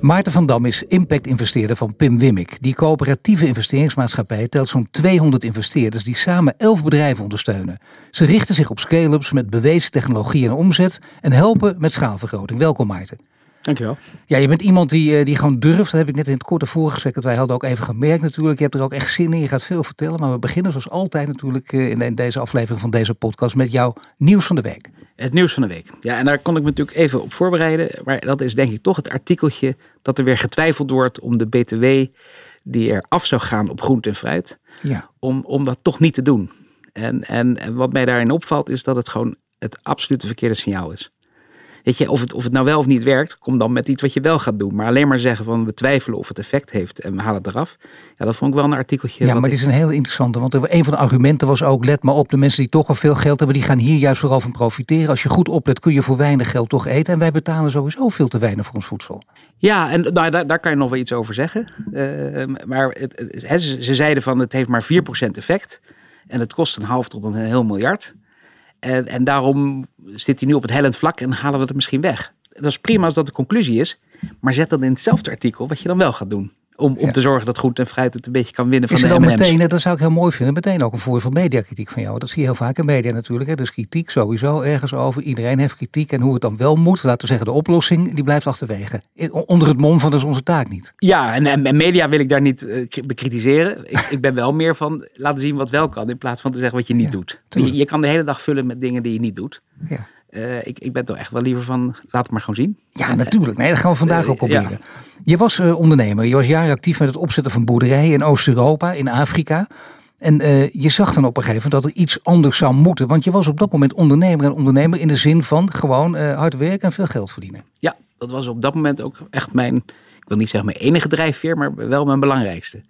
Maarten van Dam is impact-investeerder van Pim Wimik. Die coöperatieve investeringsmaatschappij telt zo'n 200 investeerders die samen 11 bedrijven ondersteunen. Ze richten zich op scale-ups met bewezen technologie en omzet en helpen met schaalvergroting. Welkom Maarten. Dankjewel. Ja, je bent iemand die, eh, die gewoon durft. Dat heb ik net in het korte voorgesprek dat wij hadden ook even gemerkt natuurlijk. Je hebt er ook echt zin in. Je gaat veel vertellen. Maar we beginnen zoals altijd natuurlijk eh, in deze aflevering van deze podcast met jouw nieuws van de week. Het nieuws van de week. Ja, en daar kon ik me natuurlijk even op voorbereiden. Maar dat is denk ik toch het artikeltje dat er weer getwijfeld wordt om de BTW die er af zou gaan op groente en fruit. Ja. Om, om dat toch niet te doen. En, en, en wat mij daarin opvalt is dat het gewoon het absolute verkeerde signaal is. Weet je, of het, of het nou wel of niet werkt, kom dan met iets wat je wel gaat doen. Maar alleen maar zeggen van we twijfelen of het effect heeft en we halen het eraf. Ja, dat vond ik wel een artikeltje. Ja, maar dit is een heel interessante. Want een van de argumenten was ook, let maar op, de mensen die toch al veel geld hebben, die gaan hier juist vooral van profiteren. Als je goed oplet, kun je voor weinig geld toch eten. En wij betalen sowieso veel te weinig voor ons voedsel. Ja, en nou, daar, daar kan je nog wel iets over zeggen. Uh, maar het, ze, ze zeiden van het heeft maar 4% effect. En het kost een half tot een heel miljard. En, en daarom zit hij nu op het hellend vlak en halen we het misschien weg. Dat is prima als dat de conclusie is. Maar zet dan in hetzelfde artikel wat je dan wel gaat doen. Om, om te zorgen dat groente en fruit het een beetje kan winnen van is de dan meteen, dat zou ik heel mooi vinden, meteen ook een voorbeeld van mediakritiek van jou. Dat zie je heel vaak in media natuurlijk. Hè. Dus kritiek sowieso ergens over. Iedereen heeft kritiek. En hoe het dan wel moet, laten we zeggen, de oplossing, die blijft achterwege. Onder het mom van dat is onze taak niet. Ja, en, en media wil ik daar niet uh, bekritiseren. ik, ik ben wel meer van laten zien wat wel kan, in plaats van te zeggen wat je niet doet. Je, je, kan de hele dag vullen met dingen die je niet doet. Ja. Uh, ik, ik ben toch echt wel liever van, laat het maar gewoon zien. Ja, natuurlijk. Nee, dat gaan we vandaag ook proberen. Ja. Je was ondernemer. Je was jaren actief met het opzetten van boerderijen in Oost-Europa, in Afrika. En uh, je zag dan op een gegeven moment dat er iets anders zou moeten. Want je was op dat moment ondernemer en ondernemer in de zin van gewoon hard werken en veel geld verdienen. Ja, dat was op dat moment ook echt mijn, ik wil niet zeggen mijn enige drijfveer, maar wel mijn belangrijkste.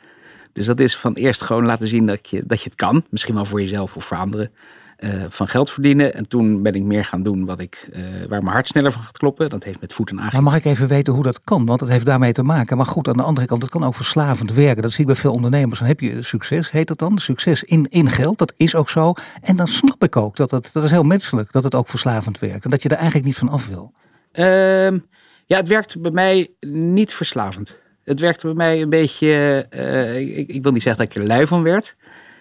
Dus dat is van eerst gewoon laten zien dat je, dat je het kan. Misschien wel voor jezelf of voor anderen. Uh, van geld verdienen. En toen ben ik meer gaan doen wat ik, uh, waar mijn hart sneller van gaat kloppen. Dat heeft met voet en Maar mag ik even weten hoe dat kan? Want het heeft daarmee te maken. Maar goed, aan de andere kant, het kan ook verslavend werken. Dat zie ik bij veel ondernemers. Dan heb je succes, heet dat dan? Succes in, in geld, dat is ook zo. En dan snap ik ook dat het, dat is heel menselijk, dat het ook verslavend werkt. En dat je er eigenlijk niet van af wil. Uh, ja, het werkt bij mij niet verslavend. Het werkte bij mij een beetje, uh, ik, ik, wil niet zeggen dat ik er lui van werd.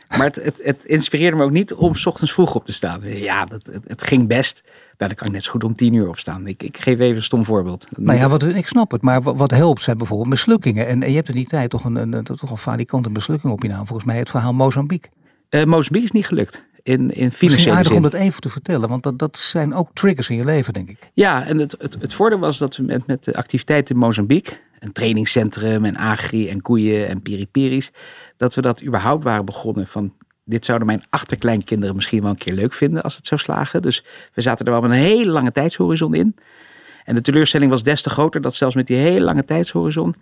Maar het, het, het, inspireerde me ook niet om s ochtends vroeg op te staan. Dus ja, dat, het, het, ging best. Nou, dan kan ik net zo goed om tien uur opstaan. Ik, ik geef even een stom voorbeeld. Nou ja, wat, ik snap het. Maar wat, helpt zijn bijvoorbeeld mislukkingen. En, en je hebt in die tijd toch een, een, toch een falikante mislukking op je naam. Volgens mij het verhaal Mozambique. Uh, Mozambique is niet gelukt. In, in financiële aardig zin. om dat even te vertellen. Want dat, dat zijn ook triggers in je leven, denk ik. Ja, en het, het, het voordeel was dat we met, met de activiteiten in Mozambique een trainingscentrum en agri en koeien en piripiris. Dat we dat überhaupt waren begonnen van dit zouden mijn achterkleinkinderen misschien wel een keer leuk vinden als het zou slagen. Dus we zaten er wel met een hele lange tijdshorizon in. En de teleurstelling was des te groter dat zelfs met die hele lange tijdshorizon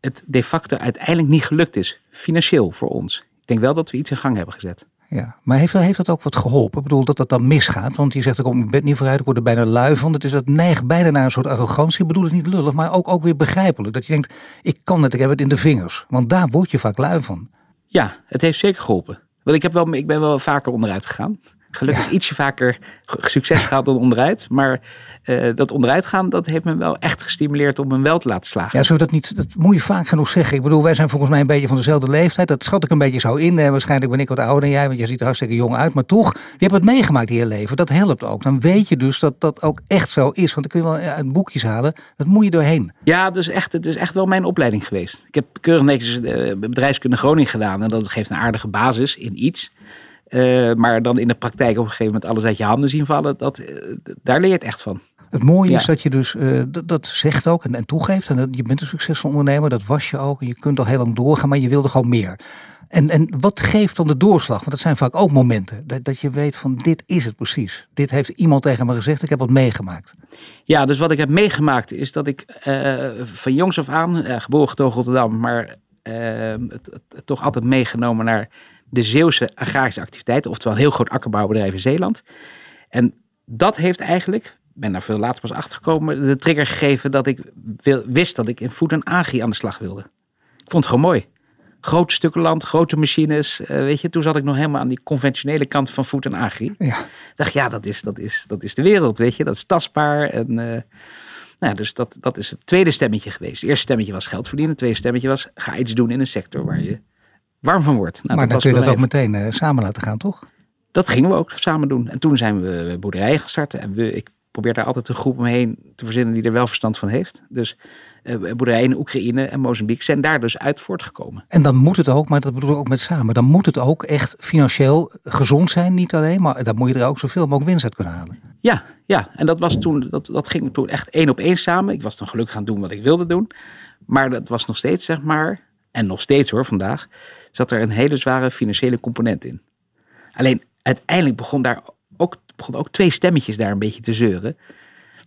het de facto uiteindelijk niet gelukt is, financieel voor ons. Ik denk wel dat we iets in gang hebben gezet. Ja, maar heeft, heeft dat ook wat geholpen? Ik bedoel, dat dat dan misgaat? Want je zegt, ik kom mijn bed niet vooruit, ik word er bijna lui van. Het is dat neigt bijna naar een soort arrogantie. Ik bedoel het niet lullig, maar ook, ook weer begrijpelijk. Dat je denkt, ik kan het, ik heb het in de vingers. Want daar word je vaak lui van. Ja, het heeft zeker geholpen. Want ik, heb wel, ik ben wel vaker onderuit gegaan. Gelukkig ietsje vaker succes gehad dan onderuit. Maar uh, dat onderuit gaan, dat heeft me wel echt gestimuleerd om hem wel te laten slagen. Ja, zo dat niet, dat moet je vaak genoeg zeggen. Ik bedoel, wij zijn volgens mij een beetje van dezelfde leeftijd. Dat schat ik een beetje zo in. waarschijnlijk ben ik wat ouder dan jij, want je ziet er hartstikke jong uit. Maar toch, je hebt het meegemaakt in je leven. Dat helpt ook. Dan weet je dus dat dat ook echt zo is. Want dan kun je wel uit boekjes halen. Dat moet je doorheen. Ja, het is echt, het is echt wel mijn opleiding geweest. Ik heb keurig netjes uh, bedrijfskunde Groningen gedaan. En dat geeft een aardige basis in iets. Uh, maar dan in de praktijk op een gegeven moment alles uit je handen zien vallen, dat, uh, daar leer je het echt van. Het mooie ja. is dat je dus, uh, dat, dat, zegt ook en, en toegeeft. En je bent een succesvol ondernemer, dat was je ook. En je kunt al heel lang doorgaan, maar je wilde gewoon meer. En, en wat geeft dan de doorslag? Want dat zijn vaak ook momenten. Dat, dat je weet van dit is het precies. Dit heeft iemand tegen me gezegd, ik heb wat meegemaakt. Ja, dus wat ik heb meegemaakt is dat ik van jongs af aan, geboren getogen Rotterdam, maar het, toch altijd meegenomen naar de Zeeuwse agrarische activiteiten, oftewel een heel groot akkerbouwbedrijf in Zeeland. En dat heeft eigenlijk, ik ben daar veel later pas achtergekomen, de trigger gegeven dat ik wist dat ik in Food en Agri aan de slag wilde. Ik vond het gewoon mooi. Grote stukken land, grote machines. eh, weet je, toen zat ik nog helemaal aan die conventionele kant van Food en Agri. Ja. Dacht, ja, dat is, dat, is, dat is de wereld, weet je. Dat is tastbaar. En, eh, nou ja, dus dat, dat is het tweede stemmetje geweest. Het eerste stemmetje was geld verdienen. Het tweede stemmetje was, ga iets doen in een sector waar je warm van wordt. Nou, maar dan kun je dat ook meteen eh, samen laten gaan, toch? Dat gingen we ook samen doen. En toen zijn we boerderijen gestart. En we, ik probeer daar altijd een groep omheen te verzinnen die er wel verstand van heeft. Dus eh, boerderijen in Oekraïne en Mozambique zijn daar dus uit voortgekomen. En dan moet het ook, maar dat bedoel ik ook met samen, dan moet het ook echt financieel gezond zijn, niet alleen, maar dan moet je er ook zoveel mogelijk winst uit kunnen halen. Ja, ja. En dat, was toen, dat, dat ging toen echt één op één samen. Ik was dan gelukkig aan het doen wat ik wilde doen. Maar dat was nog steeds, zeg maar, en nog steeds hoor, vandaag, zat er een hele zware financiële component in. Alleen uiteindelijk begon daar ook, begon ook twee stemmetjes daar een beetje te zeuren.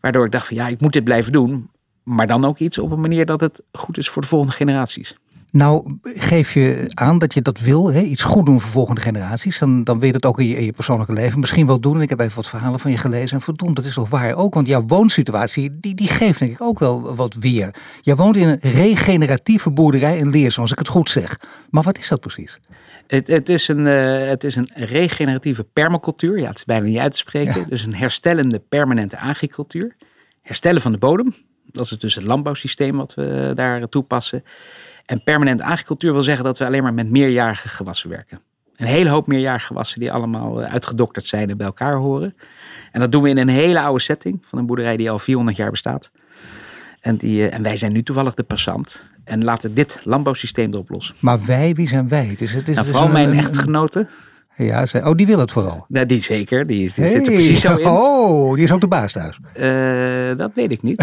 Waardoor ik dacht van ja, ik moet dit blijven doen. Maar dan ook iets op een manier dat het goed is voor de volgende generaties. Nou, geef je aan dat je dat wil, hè? iets goed doen voor volgende generaties. Dan, dan wil je dat ook in je, in je persoonlijke leven misschien wel doen. En ik heb even wat verhalen van je gelezen. En verdomd, dat is toch waar ook. Want jouw woonsituatie, die, die geeft denk ik ook wel wat weer. Jij woont in een regeneratieve boerderij in Leers, als ik het goed zeg. Maar wat is dat precies? Het, het, is een, eh, het is een regeneratieve permacultuur. Ja, het is bijna niet uit te spreken. Ja. Dus een herstellende permanente agricultuur. Herstellen van de bodem. Dat is dus het landbouwsysteem wat we daar toepassen. En permanente agricultuur wil zeggen dat we alleen maar met meerjarige gewassen werken. Een hele hoop meerjarige gewassen die allemaal eh, uitgedokterd zijn en bij elkaar horen. En dat doen we in een hele oude setting van een boerderij die al 400 jaar bestaat. En, die, eh, en wij zijn nu toevallig de passant. En laten dit landbouwsysteem erop los. Maar wij, wie zijn wij? Is, het is, Nou, vooral een- mijn echtgenoten. Ja, zij, oh, die wil het vooral. Nou, die zeker, die, die zit er precies zo in. Oh, die is ook de baas thuis. Eh, dat weet ik niet.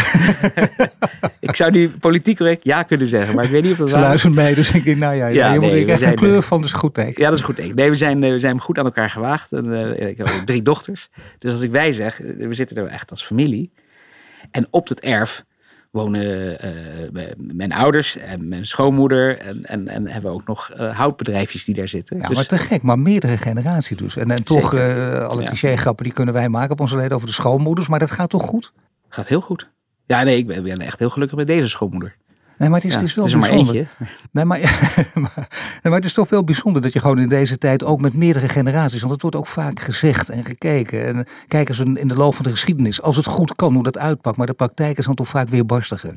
ik zou nu politiek correct ja kunnen zeggen, maar ik weet niet of dat Ze luisteren mee, dus ik denk, nou ja, Ja, je moet nee, ik een kleur van, dus goed teken. Ja, dat is goed. teken. Nee, we zijn, eh, we zijn goed aan elkaar gewaagd. En, eh, ik heb drie dochters. Dus als ik wij zeg, we zitten er echt als familie. En op het erf wonen eh, mijn ouders en mijn schoonmoeder. En, en, en hebben we ook nog eh, houtbedrijfjes die daar zitten. Ja, dus, maar te gek, maar meerdere generaties dus. En, en toch, eh, alle Ja. cliché-grappen die kunnen wij maken op onze leden over de schoonmoeders, maar dat gaat toch goed? gaat heel goed. Ja, nee, ik ben, ben echt heel gelukkig met deze schoonmoeder. Nee, maar het is, Ja, het is wel maar bijzonder. eentje. Nee maar, maar, nee, maar het is toch wel bijzonder dat je gewoon in deze tijd ook met meerdere generaties, want het wordt ook vaak gezegd en gekeken. En kijk eens in in de loop van de geschiedenis, als het goed kan, hoe dat uitpakt. Maar de praktijk is dan toch vaak weer barstiger.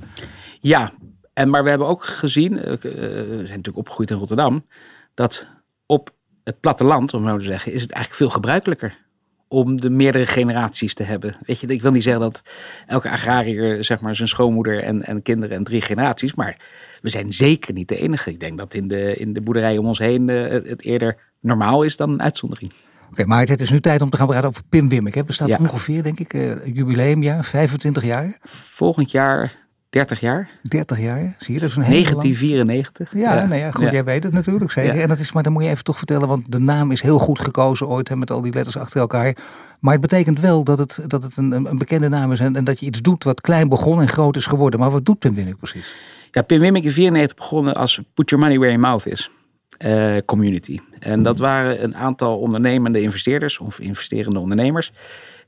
Ja, en, maar we hebben ook gezien, eh, eh, we zijn natuurlijk opgegroeid in Rotterdam, dat op het platteland, om zo te zeggen, is het eigenlijk veel gebruikelijker om de meerdere generaties te hebben. Weet je, ik wil niet zeggen dat elke agrariër, zeg maar, zijn schoonmoeder en, en kinderen en drie generaties, maar we zijn zeker niet de enige. Ik denk dat in de, in de boerderij om ons heen eh, het, het eerder normaal is dan een uitzondering. Oké, maar het is nu tijd om te gaan praten over Pim Wimmek. hè. bestaat Ja. ongeveer, denk ik, eh, jubileumjaar, 25 jaar, Volgend jaar 30 jaar, 30 jaar. Zie je, dat is een hele lang- 1994. Ja, goed, Ja. jij weet het natuurlijk zeker. Ja. En dat is, maar dan moet je even toch vertellen, want de naam is heel goed gekozen ooit, hè, met al die letters achter elkaar. Maar het betekent wel dat het, dat het een, een bekende naam is en, en dat je iets doet wat klein begon en groot is geworden. Maar wat doet Pim Wimmek precies? Ja, Pim Wimmek in 94 begonnen als Put Your Money Where Your Mouth Is eh, community. En dat waren een aantal ondernemende investeerders of investerende ondernemers.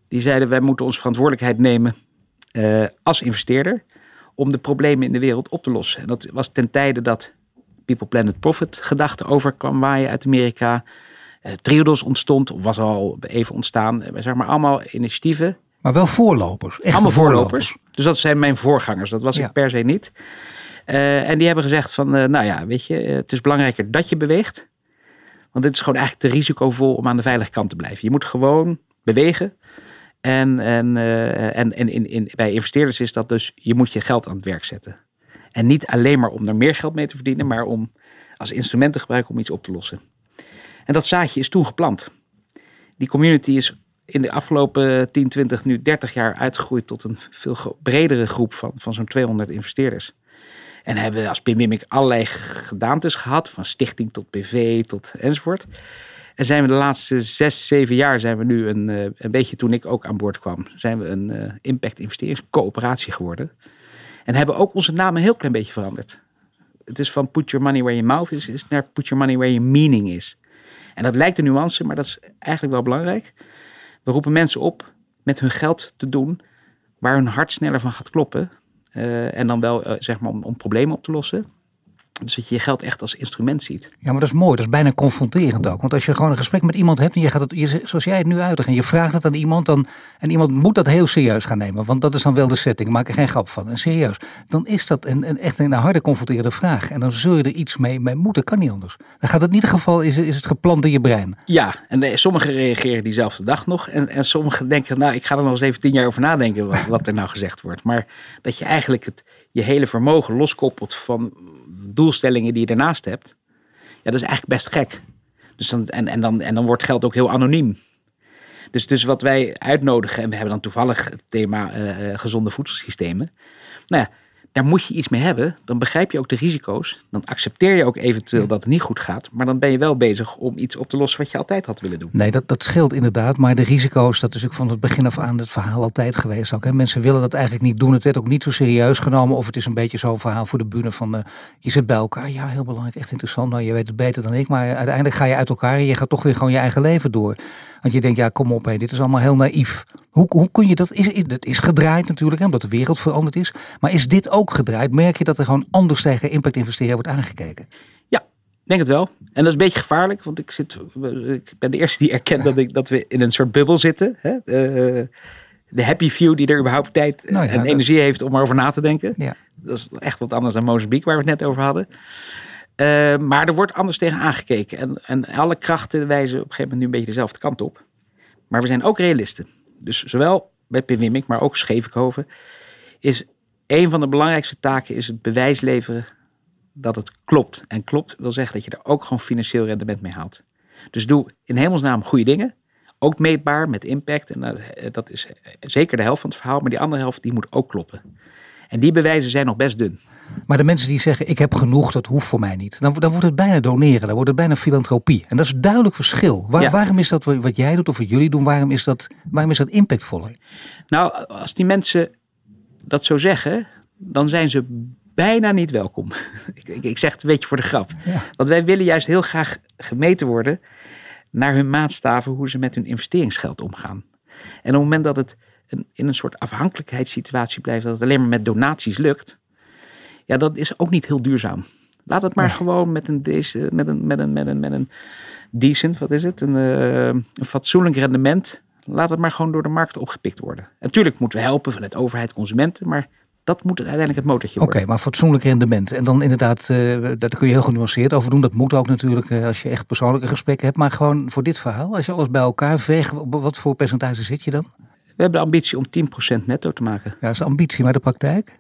Die zeiden wij moeten onze verantwoordelijkheid nemen eh, als investeerder om de problemen in de wereld op te lossen. En dat was ten tijde dat People Planet Profit gedachte over kwam waaien uit Amerika. Eh, Triodos ontstond, of was al even ontstaan. Eh, Zeg maar allemaal initiatieven Maar wel voorlopers. Echt allemaal voorlopers. Dus dat zijn mijn voorgangers. Dat was Ja. ik per se niet. Eh, en die hebben gezegd van, nou ja, weet je, het is belangrijker dat je beweegt. Want dit is gewoon eigenlijk te risicovol om aan de veilige kant te blijven. Je moet gewoon bewegen. En, en, eh, en, en in, in, bij investeerders is dat dus, je moet je geld aan het werk zetten. En niet alleen maar om er meer geld mee te verdienen, maar om als instrument te gebruiken om iets op te lossen. En dat zaadje is toen geplant. Die community is in de afgelopen 10, 20, nu 30 jaar uitgegroeid tot een veel bredere groep van, van zo'n 200 investeerders. En hebben we als Pim Wimmek allerlei gedaantes gehad, van stichting tot BV tot enzovoort. En zijn we de laatste zes, zeven jaar zijn we nu een, eh, een beetje toen ik ook aan boord kwam, zijn we een eh, impact investeringscoöperatie geworden. En hebben ook onze naam een heel klein beetje veranderd. Het is van put your money where your mouth is, is naar put your money where your meaning is. En dat lijkt een nuance, maar dat is eigenlijk wel belangrijk. We roepen mensen op met hun geld te doen waar hun hart sneller van gaat kloppen. Uh, en dan wel uh, zeg maar om, om problemen op te lossen. Dus dat je je geld echt als instrument ziet. Ja, maar dat is mooi. Dat is bijna confronterend ook. Want als je gewoon een gesprek met iemand hebt en je gaat het, je, zoals jij het nu uitlegt, en je vraagt het aan iemand, dan, en iemand moet dat heel serieus gaan nemen. Want dat is dan wel de setting. Maak er geen grap van. En serieus. Dan is dat een, een echt een harde confronterende vraag. En dan zul je er iets mee, mee moeten. Kan niet anders. Dan gaat het in ieder geval, is, is het geplant in je brein. Ja, en de, sommigen reageren diezelfde dag nog. En, en sommigen denken, nou, ik ga er nog eens even tien jaar over nadenken wat, wat er nou gezegd wordt. Maar dat je eigenlijk het, je hele vermogen loskoppelt van doelstellingen die je daarnaast hebt. Ja, dat is eigenlijk best gek. Dus dan, en, en, dan, en dan wordt geld ook heel anoniem. Dus, dus wat wij uitnodigen, en we hebben dan toevallig het thema uh, gezonde voedselsystemen. Nou ja, daar moet je iets mee hebben. Dan begrijp je ook de risico's. Dan accepteer je ook eventueel dat het niet goed gaat. Maar dan ben je wel bezig om iets op te lossen wat je altijd had willen doen. Nee, dat, dat scheelt inderdaad. Maar de risico's, dat is ook van het begin af aan het verhaal altijd geweest. Ook, hè. Mensen willen dat eigenlijk niet doen. Het werd ook niet zo serieus genomen. Of het is een beetje zo'n verhaal voor de bühne van uh, je zit bij elkaar. Ja, heel belangrijk, echt interessant. Nou, je weet het beter dan ik. Maar uiteindelijk ga je uit elkaar en je gaat toch weer gewoon je eigen leven door. Want je denkt, ja, kom op, hé, dit is allemaal heel naïef. Hoe, hoe kun je dat? Is, het is gedraaid natuurlijk, hè, omdat de wereld veranderd is. Maar is dit ook gedraaid? Merk je dat er gewoon anders tegen impact investeren wordt aangekeken? Ja, denk het wel. En dat is een beetje gevaarlijk, want ik, zit, ik ben de eerste die erkent dat, ik, dat we in een soort bubbel zitten. Hè? Uh, de happy few die er überhaupt tijd nou en energie heeft om erover na te denken. Ja. Dat is echt wat anders dan Mozambique, waar we het net over hadden. Uh, maar er wordt anders tegen aangekeken. En, en alle krachten wijzen op een gegeven moment nu een beetje dezelfde kant op. Maar we zijn ook realisten. Dus zowel bij Pim maar ook Schevenkoven, is een van de belangrijkste taken is het bewijs leveren dat het klopt. En klopt wil zeggen dat je er ook gewoon financieel rendement mee haalt. Dus doe in hemelsnaam goede dingen. Ook meetbaar met impact. En dat is zeker de helft van het verhaal. Maar die andere helft die moet ook kloppen. En die bewijzen zijn nog best dun. Maar de mensen die zeggen, ik heb genoeg, dat hoeft voor mij niet. Dan, dan wordt het bijna doneren, dan wordt het bijna filantropie. En dat is een duidelijk verschil. Waar, Waarom is dat wat jij doet of wat jullie doen, waarom is dat, waarom is dat impactvoller? Nou, als die mensen dat zo zeggen, dan zijn ze bijna niet welkom. ik, ik, ik, zeg het een beetje voor de grap. Want wij willen juist heel graag gemeten worden naar hun maatstaven hoe ze met hun investeringsgeld omgaan. En op het moment dat het een, in een soort afhankelijkheidssituatie blijft, dat het alleen maar met donaties lukt, ja, dat is ook niet heel duurzaam. Laat het maar gewoon met een, met, een, met, een, met, een, met een decent, wat is het, een, uh, een fatsoenlijk rendement. Laat het maar gewoon door de markt opgepikt worden. En natuurlijk moeten we helpen vanuit overheid, consumenten, maar dat moet uiteindelijk het motortje worden. Oké, maar fatsoenlijk rendement. En dan inderdaad, uh, daar kun je heel genuanceerd over doen. Dat moet ook natuurlijk uh, als je echt persoonlijke gesprekken hebt. Maar gewoon voor dit verhaal, als je alles bij elkaar veegt, wat voor percentage zit je dan? We hebben de ambitie om 10% netto te maken. Ja, dat is ambitie, maar de praktijk?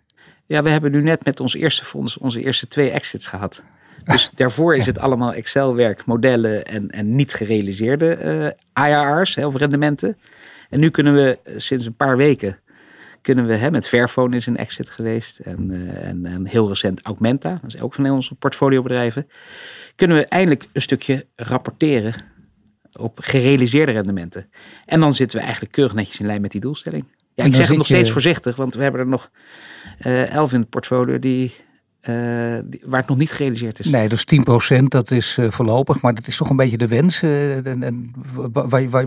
Ja, we hebben nu net met ons eerste fonds onze eerste twee exits gehad. Dus daarvoor is het allemaal Excel-werk, modellen en, en niet gerealiseerde uh, IRR's, of rendementen. En nu kunnen we eh, sinds een paar weken, kunnen we, hè, met Fairphone is een exit geweest. En, uh, en, en, heel recent Augmenta, dat is ook van onze portfoliobedrijven. Kunnen we eindelijk een stukje rapporteren op gerealiseerde rendementen. En dan zitten we eigenlijk keurig netjes in lijn met die doelstelling. Ja, ik zeg het nog steeds voorzichtig, want we hebben er nog uh, elf in het portfolio die, uh, die, waar het nog niet gerealiseerd is. Nee, dus 10% dat is uh, voorlopig, maar dat is toch een beetje de wens. en, en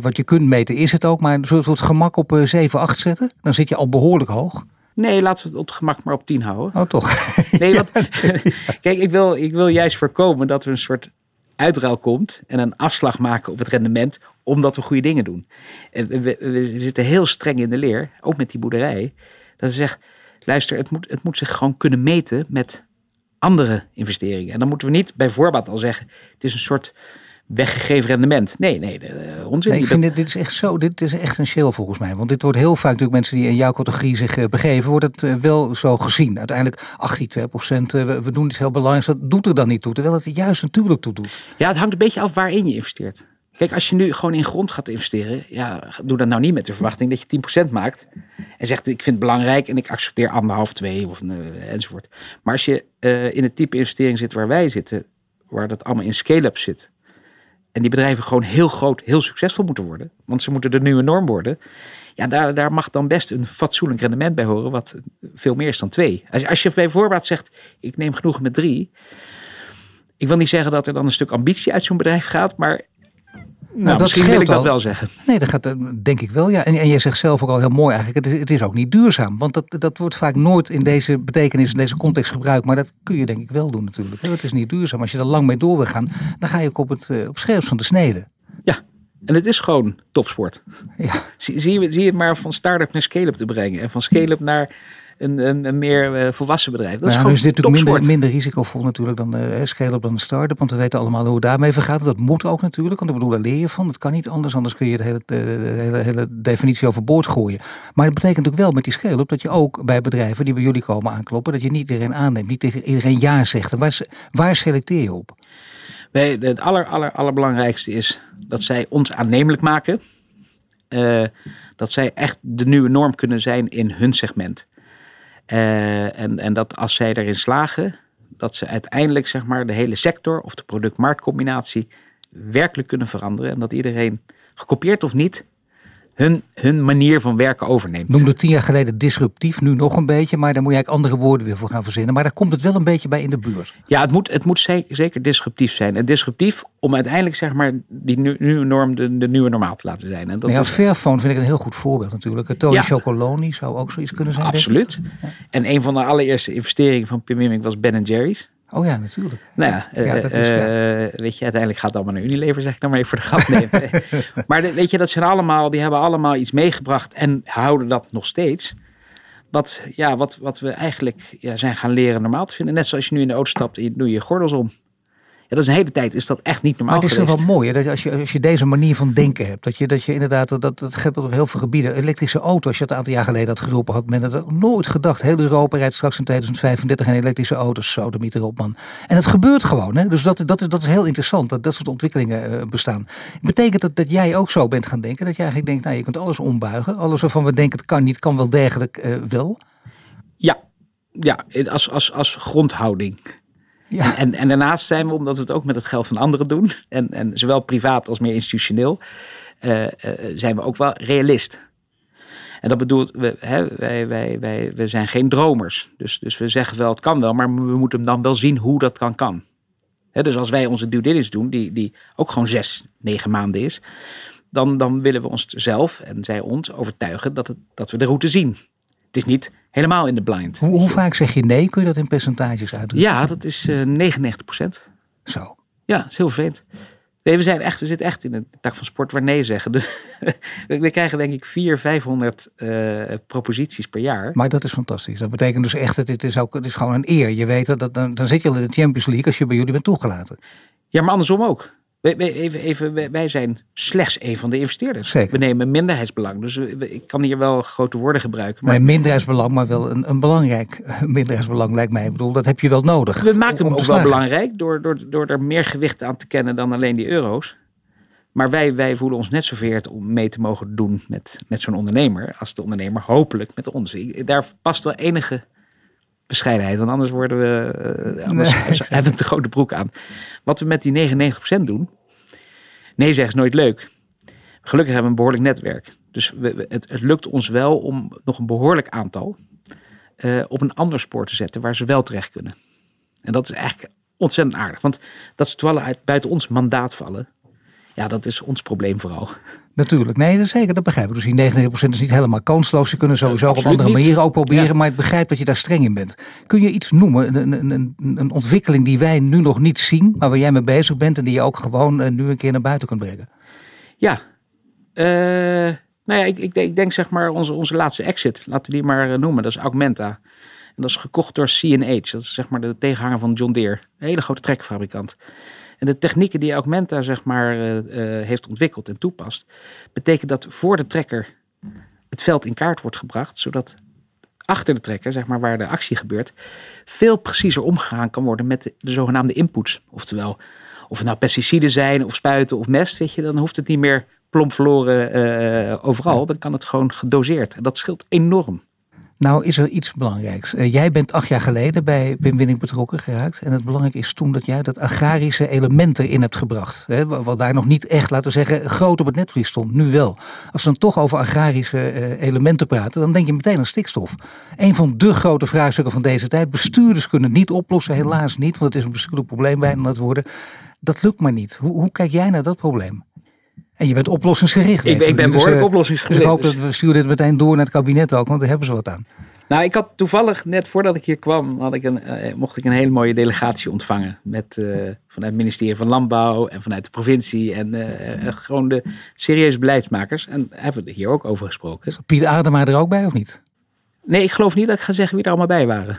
wat je kunt meten is het ook, maar zullen we het gemak op 7, 8 zetten? Dan zit je al behoorlijk hoog. Nee, laten we het op het gemak maar op 10 houden. Oh, toch? Nee, want kijk, ik wil, ik wil juist voorkomen dat er een soort uitruil komt en een afslag maken op het rendement, omdat we goede dingen doen. En we, zitten heel streng in de leer, ook met die boerderij, dat ze zegt, luister, het moet, het moet zich gewoon kunnen meten met andere investeringen. En dan moeten we niet bij voorbaat al zeggen, het is een soort weggegeven rendement. Nee, nee, onzin. Nee, ik vind dit, dit is echt zo, dit is echt essentieel volgens mij. Want dit wordt heel vaak natuurlijk mensen die in jouw categorie zich uh, begeven, wordt het uh, wel zo gezien. Uiteindelijk 18, 2 procent, uh, we, we, doen iets heel belangrijks, dat doet er dan niet toe. Terwijl het er juist natuurlijk toe doet. Ja, het hangt een beetje af waarin je investeert. Kijk, als je nu gewoon in grond gaat investeren, ja, doe dat nou niet met de verwachting dat je 10% maakt. En zegt, ik vind het belangrijk en ik accepteer anderhalf, twee of enzovoort. Maar als je in het type investering zit waar wij zitten, waar dat allemaal in scale-up zit. En die bedrijven gewoon heel groot, heel succesvol moeten worden. Want ze moeten de nieuwe norm worden. Ja, daar, daar mag dan best een fatsoenlijk rendement bij horen, wat veel meer is dan twee. Als, als je bij voorbaat zegt, ik neem genoeg met drie. Ik wil niet zeggen dat er dan een stuk ambitie uit zo'n bedrijf gaat, maar Nou, dat misschien wil ik dat al. wel zeggen. Nee, dat gaat, eh, denk ik wel, ja. En, en jij zegt zelf ook al heel mooi eigenlijk, het is, het is ook niet duurzaam. Want dat, dat wordt vaak nooit in deze betekenis, in deze context gebruikt. Maar dat kun je denk ik wel doen natuurlijk. Het is niet duurzaam. Als je er lang mee door wil gaan, dan ga je ook op het eh, op scherpst van de snede. Ja, en het is gewoon topsport. Ja. Zie, zie, je- zie je het maar van start-up naar scale-up te brengen. En van scale-up naar een, een, een meer eh, volwassen bedrijf. Dat is Nou, is dit natuurlijk minder, minder risicovol natuurlijk dan eh scale-up dan een start-up. Want we weten allemaal hoe het daarmee vergaat. Dat moet ook natuurlijk. Want ik bedoel, daar leer je van. Dat kan niet anders. Anders kun je de hele, de, hele, hele definitie overboord gooien. Maar dat betekent ook wel met die scale-up dat je ook bij bedrijven die bij jullie komen aankloppen. Dat je niet iedereen aanneemt. Niet tegen iedereen ja zegt. En waar, waar selecteer je op? Wij, het aller, aller, allerbelangrijkste is dat zij ons aannemelijk maken. Eh, dat zij echt de nieuwe norm kunnen zijn in hun segment. Eh, en, en dat als zij erin slagen, dat ze uiteindelijk zeg maar, de hele sector of de product-marktcombinatie werkelijk kunnen veranderen. En dat iedereen, gekopieerd of niet, hun, hun manier van werken overneemt. Noemde tien jaar geleden disruptief, nu nog een beetje. Maar daar moet je eigenlijk andere woorden weer voor gaan verzinnen. Maar daar komt het wel een beetje bij in de buurt. Ja, het moet, het moet ze- zeker disruptief zijn. En disruptief om uiteindelijk zeg maar, die nu- nieuwe norm de, de nieuwe normaal te laten zijn. En dat ja, is, Fairphone vind ik een heel goed voorbeeld natuurlijk. Tony Ja. Chocoloni zou ook zoiets kunnen zijn. Absoluut. En een van de allereerste investeringen van Pim was Ben Jerry's. Oh ja, natuurlijk. Nou ja, Ja, eh, dat is, eh, weet je, uiteindelijk gaat het allemaal naar Unilever, zeg ik dan maar even voor de grap. Maar de- weet je, dat zijn allemaal, die hebben allemaal iets meegebracht en houden dat nog steeds. Wat, ja, wat, wat we eigenlijk ja, zijn gaan leren normaal te vinden. Net zoals je nu in de auto stapt en je doe je gordels om. Dat is een hele tijd, is dat echt niet normaal Maar het is toch wel mooi hè, dat als je, als je deze manier van denken hebt. Dat je, dat je inderdaad, dat, dat op heel veel gebieden. Elektrische auto, als je het een aantal jaar geleden had geroepen, had men het nooit gedacht. Heel Europa rijdt straks in 2035 en elektrische auto's. Zo, de meter op man. En het gebeurt gewoon. Hè? Dus dat, dat, is, dat is heel interessant, dat dat soort ontwikkelingen eh, bestaan. Betekent dat dat jij ook zo bent gaan denken? Dat je eigenlijk denkt, nou je kunt alles ombuigen. Alles waarvan we denken het kan niet, kan wel degelijk eh, wel. Ja, ja als, als, als grondhouding. Ja. En, en daarnaast zijn we, omdat we het ook met het geld van anderen doen, en, en zowel privaat als meer institutioneel, eh, eh, zijn we ook wel realist. En dat bedoelt, we, hè, wij, wij, wij, zijn geen dromers. Dus, dus we zeggen wel, het kan wel, maar we moeten dan wel zien hoe dat kan kan. Hè, dus als wij onze due diligence doen, die, die ook gewoon zes, negen maanden is, dan, dan willen we ons zelf en zij ons overtuigen dat, het, dat we de route zien. Het is niet helemaal in de blind. Hoe, hoe vaak zeg je nee? Kun je dat in percentages uitdrukken? Ja, dat is eh 99 procent. Zo. Ja, dat is heel vervelend. Nee, we, zijn echt, we zitten echt in een tak van sport waar nee zeggen. Dus we krijgen denk ik 400, 500 eh, proposities per jaar. Maar dat is fantastisch. Dat betekent dus echt dat het is, ook, het is gewoon een eer. Je weet dat, dat dan, dan zit je al in de Champions League als je bij jullie bent toegelaten. Ja, maar andersom ook. Wij, even, even, wij- zijn slechts een van de investeerders. Zeker. We nemen minderheidsbelang. Dus ik kan hier wel grote woorden gebruiken. Maar Maar minderheidsbelang, maar wel een, een belangrijk eh, minderheidsbelang lijkt mij. Ik bedoel, dat heb je wel nodig. we maken hem ook wel belangrijk door, door, door er meer gewicht aan te kennen dan alleen die euro's. Maar wij, wij voelen ons net zo vereerd om mee te mogen doen met, met zo'n ondernemer. Als de ondernemer hopelijk met ons. Ik- Daar past wel enige bescheidenheid. Want anders worden we. eh, anders Nee. hebben we te grote broek aan. Wat we met die 99% doen. Nee, zeg is nooit leuk. Gelukkig hebben we een behoorlijk netwerk. Dus we, we- het, het lukt ons wel om nog een behoorlijk aantal eh, op een ander spoor te zetten waar ze wel terecht kunnen. En dat is eigenlijk ontzettend aardig. Want dat ze toevallig uit buiten ons mandaat vallen. Ja, dat is ons probleem vooral. Natuurlijk, nee, dat zeker, dat begrijp ik. Dus die 99% is niet helemaal kansloos. Ze kunnen sowieso op andere manieren ook proberen. Ja. Maar ik begrijp dat je daar streng in bent. Kun je iets noemen, een, een, een, een ontwikkeling die wij nu nog niet zien, maar waar jij mee bezig bent en die je ook gewoon eh, nu een keer naar buiten kunt brengen? Ja. Eh, nou ja, ik, ik, denk, ik denk zeg maar onze, onze laatste exit. Laten we die maar eh, noemen. Dat is Augmenta. En dat is gekocht door C&H. Dat is zeg maar de tegenhanger van John Deere. Een hele grote trekfabrikant. En de technieken die Augmenta zeg maar eh, eh, heeft ontwikkeld en toepast. Betekent dat voor de trekker het veld in kaart wordt gebracht. Zodat achter de trekker, zeg maar waar de actie gebeurt, veel preciezer omgegaan kan worden met de, de zogenaamde inputs. Oftewel, of het nou pesticiden zijn of spuiten of mest, weet je, dan hoeft het niet meer plomp verloren eh, overal. Dan kan het gewoon gedoseerd. En dat scheelt enorm. Nou is er iets belangrijks. Eh, jij bent acht jaar geleden bij Pim Winning betrokken geraakt. En het belangrijke is toen dat jij dat agrarische element erin hebt gebracht. Hè, wa- wat daar nog niet echt, laten we zeggen, groot op het netvlies stond. Nu wel. Als we dan toch over agrarische eh, elementen praten, dan denk je meteen aan stikstof. Een van de grote vraagstukken van deze tijd. Bestuurders kunnen het niet oplossen, helaas niet. Want het is een bestuurlijk probleem bijna aan het worden. Dat lukt maar niet. Hoe, hoe kijk jij naar dat probleem? En je bent oplossingsgericht. Ik, ben- ik ben Dus, behoorlijk eh, oplossingsgericht. Dus ik hoop dat we sturen dit meteen door naar het kabinet ook, want daar hebben ze wat aan. Nou, ik had toevallig net voordat ik hier kwam, had ik een, eh, mocht ik een hele mooie delegatie ontvangen. Met, eh, vanuit het ministerie van Landbouw en vanuit de provincie. En eh, gewoon de serieuze beleidsmakers. En hebben we het hier ook over gesproken. Piet Adema er ook bij of niet? Nee, ik geloof niet dat ik ga zeggen wie er allemaal bij waren.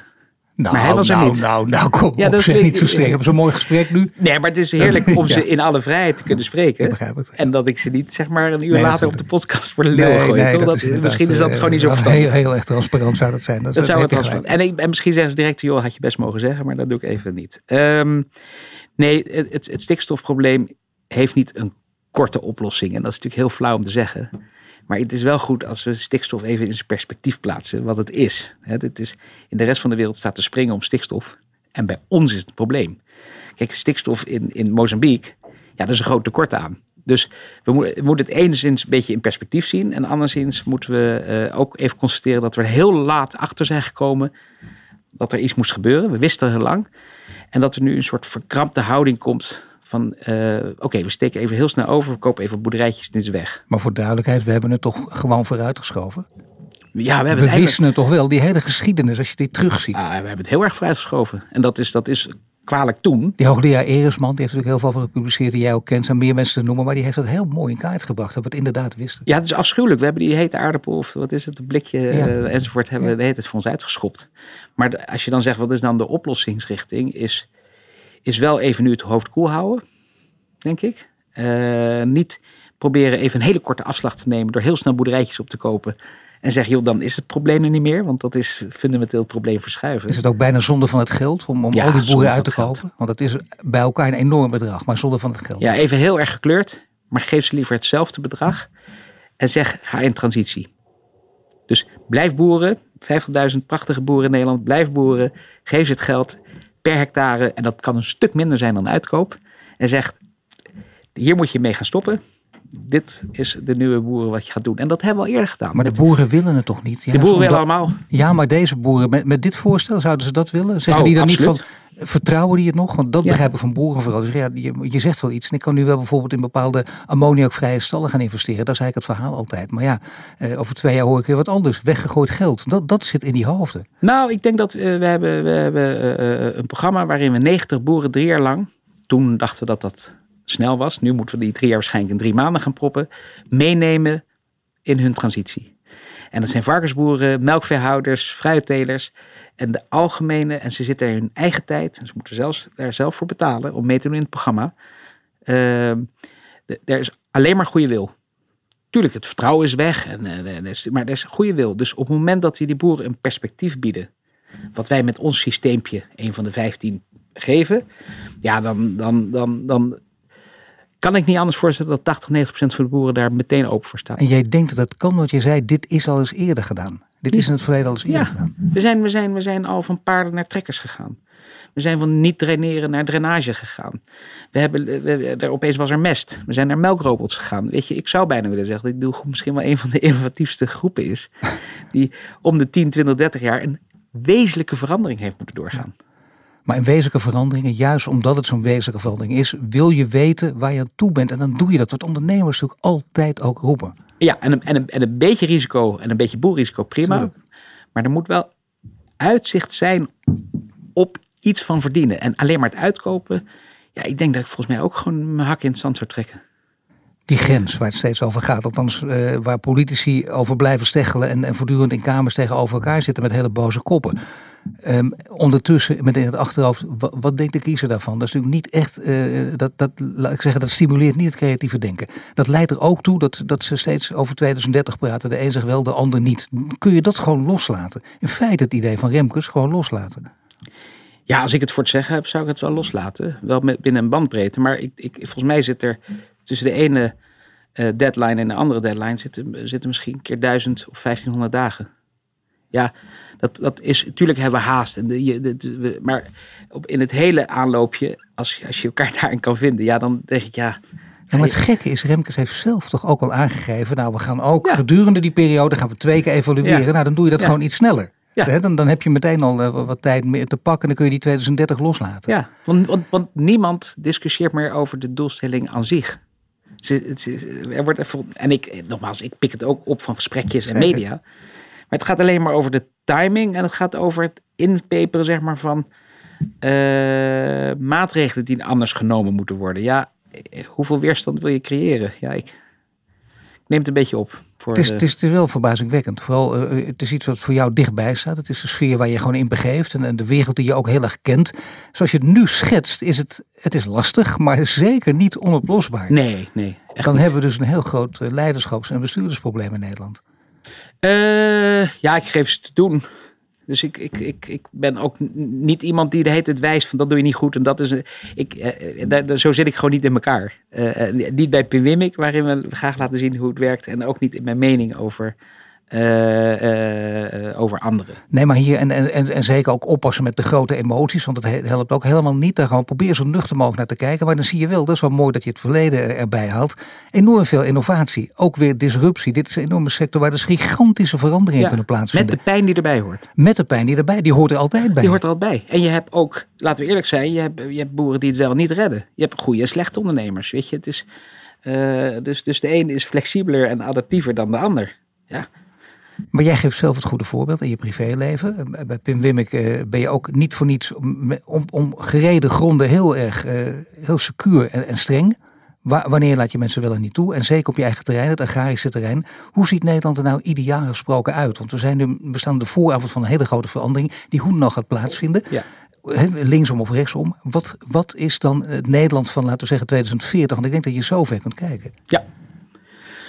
Nou, Maar hij was er nou, niet. nou, nou, kom Ja, op, dat zeg is- niet zo. We hebben zo'n mooi gesprek nu. Nee, maar het is heerlijk om ze in alle vrijheid te kunnen spreken. Ik begrijp het. En dat ik ze niet zeg maar een uur Nee, later op de podcast voor de leeuwen gooi. Dat- misschien is dat eh, gewoon niet zo verstandig. Heel, heel erg transparant zou dat zijn. Dat, Dat zou het gelijk. En, ik, en misschien zeggen ze direct, joh, had je best mogen zeggen, maar dat doe ik even niet. Ehm, nee, het, het stikstofprobleem heeft niet een korte oplossing. En dat is natuurlijk heel flauw om te zeggen. Maar het is wel goed als we stikstof even in zijn perspectief plaatsen, wat het is. Het is in de rest van de wereld staat te springen om stikstof. En bij ons is het een probleem. Kijk, stikstof in, in Mozambique, ja, dat is een groot tekort aan. Dus we moeten, het enigszins een beetje in perspectief zien. En anderszins moeten we eh, ook even constateren dat we er heel laat achter zijn gekomen dat er iets moest gebeuren. We wisten heel lang. En dat er nu een soort verkrampte houding komt van... eh, oké, we steken even heel snel over, we kopen even boerderijtjes, dit is weg. Maar voor duidelijkheid, we hebben het toch gewoon vooruitgeschoven. Ja, we hebben We het eigenlijk- wisten het toch wel, die hele geschiedenis, als je die terugziet. Ah, we hebben het heel erg vooruitgeschoven. En dat is, dat is kwalijk toen. Die hoogleraar Eresman, die heeft natuurlijk heel veel over gepubliceerd, die jij ook kent, zijn meer mensen te noemen, maar die heeft dat heel mooi in kaart gebracht, dat we het inderdaad wisten. Ja, het is afschuwelijk. We hebben die hete aardappel of wat is het, een blikje Ja. eh, enzovoort, hebben we de hele tijd voor ons uitgeschopt. Maar als je dan zegt, wat is dan de oplossingsrichting, is, is wel even nu het hoofd koel houden, denk ik. Eh, niet proberen even een hele korte afslag te nemen door heel snel boerderijtjes op te kopen. En zeggen, joh, dan is het probleem er niet meer, want dat is fundamenteel het probleem verschuiven. Is het ook bijna zonde van het geld om, om Ja, al die boeren uit te kopen? Want het is bij elkaar een enorm bedrag, maar zonde van het geld. Ja, even heel erg gekleurd, maar geef ze liever hetzelfde bedrag en zeg, ga in transitie. Dus blijf boeren, 50.000 prachtige boeren in Nederland, blijf boeren, geef ze het geld per hectare en dat kan een stuk minder zijn dan uitkoop. En zeg, hier moet je mee gaan stoppen. Dit is de nieuwe boeren wat je gaat doen. En dat hebben we al eerder gedaan. Maar de boeren willen het toch niet? de boeren willen allemaal. Ja, maar deze boeren, met, met dit voorstel, zouden ze dat willen? Zeggen Oh, die dan absoluut. niet van, vertrouwen die het nog? Want dat Ja. begrijp ik van boeren vooral. Dus ja, je, je zegt wel iets. En ik kan nu wel bijvoorbeeld in bepaalde ammoniakvrije stallen gaan investeren. Dat is eigenlijk het verhaal altijd. Maar ja, eh, over twee jaar hoor ik weer wat anders. Weggegooid geld. Dat, dat zit in die hoofden. Nou, ik denk dat we, we hebben, we hebben eh, eh, een programma waarin we 90 boeren drie jaar lang, toen dachten we dat dat snel was, nu moeten we die drie jaar waarschijnlijk in drie maanden gaan proppen, meenemen in hun transitie. En dat zijn varkensboeren, melkveehouders, fruittelers en de algemene, en ze zitten in hun eigen tijd, en ze moeten zelfs daar zelf voor betalen om mee te doen in het programma. Ehm, er is alleen maar goede wil. Tuurlijk, het vertrouwen is weg, en, eh, er is- maar er is goede wil. Dus op het moment dat we die boeren een perspectief bieden, wat wij met ons systeempje, een van de 15, geven, ja, dan, dan, dan, dan kan ik niet anders voorstellen dat 80, 90 procent van de boeren daar meteen open voor staan. En jij denkt dat dat kan, want je zei, dit is al eens eerder gedaan. Dit is in het verleden al eens eerder Ja, gedaan. we zijn, we, zijn, we zijn al van paarden naar trekkers gegaan. We zijn van niet draineren naar drainage gegaan. We hebben, we, er, opeens was er mest. We zijn naar melkrobots gegaan. Weet je, ik zou bijna willen zeggen dat ik doe misschien wel een van de innovatiefste groepen is. Die om de 10, 20, 30 jaar een wezenlijke verandering heeft moeten doorgaan. Maar in wezenlijke veranderingen, juist omdat het zo'n wezenlijke verandering is, wil je weten waar je aan toe bent. En dan doe je dat. Wat ondernemers natuurlijk altijd ook roepen. Ja, en een, en, een, en een beetje risico en een beetje boelrisico, prima. Tuurlijk. Maar er moet wel uitzicht zijn op iets van verdienen. En alleen maar het uitkopen. Ja, ik denk dat ik volgens mij ook gewoon mijn hak in het zand zou trekken. Die grens waar het steeds over gaat. Althans, eh, waar politici over blijven steggelen en, en voortdurend in kamers tegenover elkaar zitten met hele boze koppen. Ehm, ondertussen, met in het achterhoofd, wat, denkt de kiezer daarvan? Dat is natuurlijk niet echt, eh, dat, dat, ik zeggen, dat stimuleert niet het creatieve denken. Dat leidt er ook toe dat, dat ze steeds over 2030 praten. De een zegt wel, de ander niet. Kun je dat gewoon loslaten? In feite het idee van Remkes gewoon loslaten. Ja, als ik het voor het zeggen heb, zou ik het wel loslaten. Wel binnen een bandbreedte. Maar ik, ik, volgens mij zit er tussen de ene eh, deadline en de andere deadline zitten, zitten misschien een keer 1000 of 1500 dagen. Ja, dat, dat is. Natuurlijk hebben we haast. En de, je, de- maar op, in het hele aanloopje, als, je- als je elkaar daarin kan vinden, ja, dan denk ik ja. Ja, maar het gekke is, Remkes heeft zelf toch ook al aangegeven. Nou, we gaan ook Ja. gedurende die periode gaan we twee keer evalueren. Ja. Nou, dan doe je dat gewoon iets sneller. Ja. Dan, dan heb je meteen al eh, wat tijd meer te pakken. En dan kun je die 2030 loslaten. Ja, want, want, want niemand discussieert meer over de doelstelling aan zich. Er wordt even, en ik, nogmaals, ik pik het ook op van gesprekjes en media. Maar het gaat alleen maar over de timing en het gaat over het inpeperen, zeg maar, van uh, maatregelen die anders genomen moeten worden. Ja, hoeveel weerstand wil je creëren? Ja, ik, neem het een beetje op. Voor het, is, het, is, het is wel verbazingwekkend. Vooral, uh, het is iets wat voor jou dichtbij staat. Het is een sfeer waar je gewoon in begeeft. En, en de wereld die je ook heel erg kent. Zoals je het nu schetst, is het, het is lastig, maar zeker niet onoplosbaar. Nee, nee. Dan hebben we dus een heel groot leiderschaps- en bestuurdersprobleem in Nederland. Uh, ja, ik geef ze te doen. Dus ik, ik, ik, ik ben ook niet iemand die de hele wijst van dat doe je niet goed. En dat is, ik, eh, daar, zo zit ik gewoon niet in elkaar. Niet bij Pinwimik, waarin we graag laten zien hoe het werkt. En ook niet in mijn mening over uh, over anderen. Nee, maar hier en, en, en zeker ook oppassen met de grote emoties, want het helpt ook helemaal niet. Daar gewoon probeer zo nuchter mogelijk naar te kijken. Maar dan zie je wel, dat is wel mooi dat je het verleden erbij haalt. Enorm veel innovatie, ook weer disruptie. Dit is een enorme sector waar dus gigantische veranderingen kunnen plaatsvinden. Met de pijn die erbij hoort. Met de pijn die erbij, die hoort er altijd bij. Die hoort er altijd bij. En je hebt ook, laten we eerlijk zijn, je hebt, je hebt boeren die het wel niet redden. Je hebt goede en slechte ondernemers. Weet je, het is. dus, dus de een is flexibeler en adaptiever dan de ander. Ja, maar jij geeft zelf het goede voorbeeld in je privéleven. Bij Pim Wimmek eh, ben je ook niet voor niets om, om, om gereden gronden heel erg uh, heel secuur en, en streng. wanneer laat je mensen wel en niet toe? En zeker op je eigen terrein, het agrarische terrein. Hoe ziet Nederland er nou ideaal gesproken uit? Want we, zijn nu, we staan de vooravond van een hele grote verandering die hoe nog gaat plaatsvinden. Ja. Linksom of rechtsom. Wat, wat is dan het Nederland van, laten we zeggen, 2040? Want ik denk dat je zo ver kunt kijken. Ja,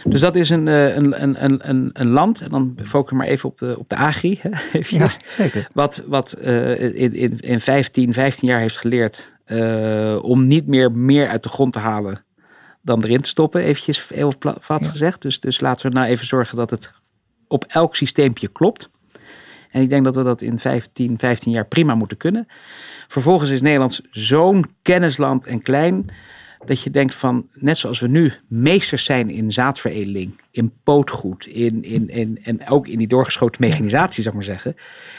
dus dat is een, een, een, een, een land, en dan focus ik maar even op de, op de agri. ja, zeker. Wat, wat uh, in, in, in 15, 15 jaar heeft geleerd uh, om niet meer meer uit de grond te halen dan erin te stoppen, eventjes heel plat gezegd. Dus, dus laten we nou even zorgen dat het op elk systeempje klopt. En ik denk dat we dat in 15, 15 jaar prima moeten kunnen. Vervolgens is Nederland zo'n kennisland en klein dat je denkt van, net zoals we nu meesters zijn in zaadveredeling, in pootgoed, in, in, in, en ook in die doorgeschoten mechanisatie, zou ik maar zeggen.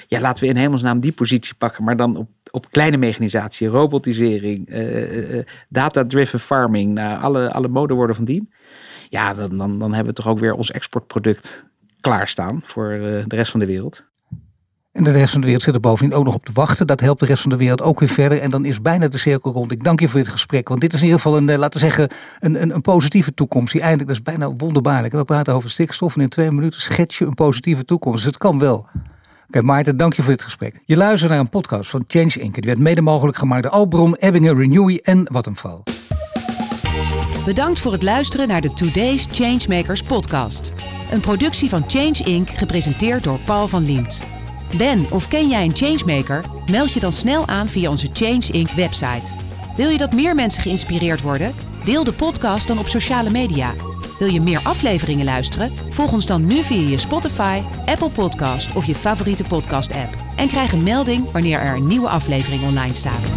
Ja, laten we in hemelsnaam die positie pakken, maar dan op, op kleine mechanisatie, robotisering, uh, data-driven farming, nou, alle, alle modewoorden van dien. Ja, dan, dan, dan hebben we toch ook weer ons exportproduct klaarstaan voor de rest van de wereld. En de rest van de wereld zit er bovendien ook nog op te wachten. Dat helpt de rest van de wereld ook weer verder. En dan is bijna de cirkel rond. Ik dank je voor dit gesprek. Want dit is in ieder geval een, eh, laten we zeggen, een, een, een positieve toekomst. Die eindelijk, dat is bijna wonderbaarlijk. We praten over stikstof en in twee minuten schets je een positieve toekomst. Dus het kan wel. Oké, Maarten, dank je voor dit gesprek. Je luistert naar een podcast van Change Inc. Die werd mede mogelijk gemaakt door Albron, Ebbingen, Renewy en Vattenfall. Bedankt voor het luisteren naar de Today's Changemakers podcast. Een productie van Change Inc. gepresenteerd door Paul van Liemt. Ben of ken jij een changemaker? Meld je dan snel aan via onze Change Inc. website. Wil je dat meer mensen geïnspireerd worden? Deel de podcast dan op sociale media. Wil je meer afleveringen luisteren? Volg ons dan nu via je Spotify, Apple Podcast of je favoriete podcast-app. En krijg een melding wanneer er een nieuwe aflevering online staat.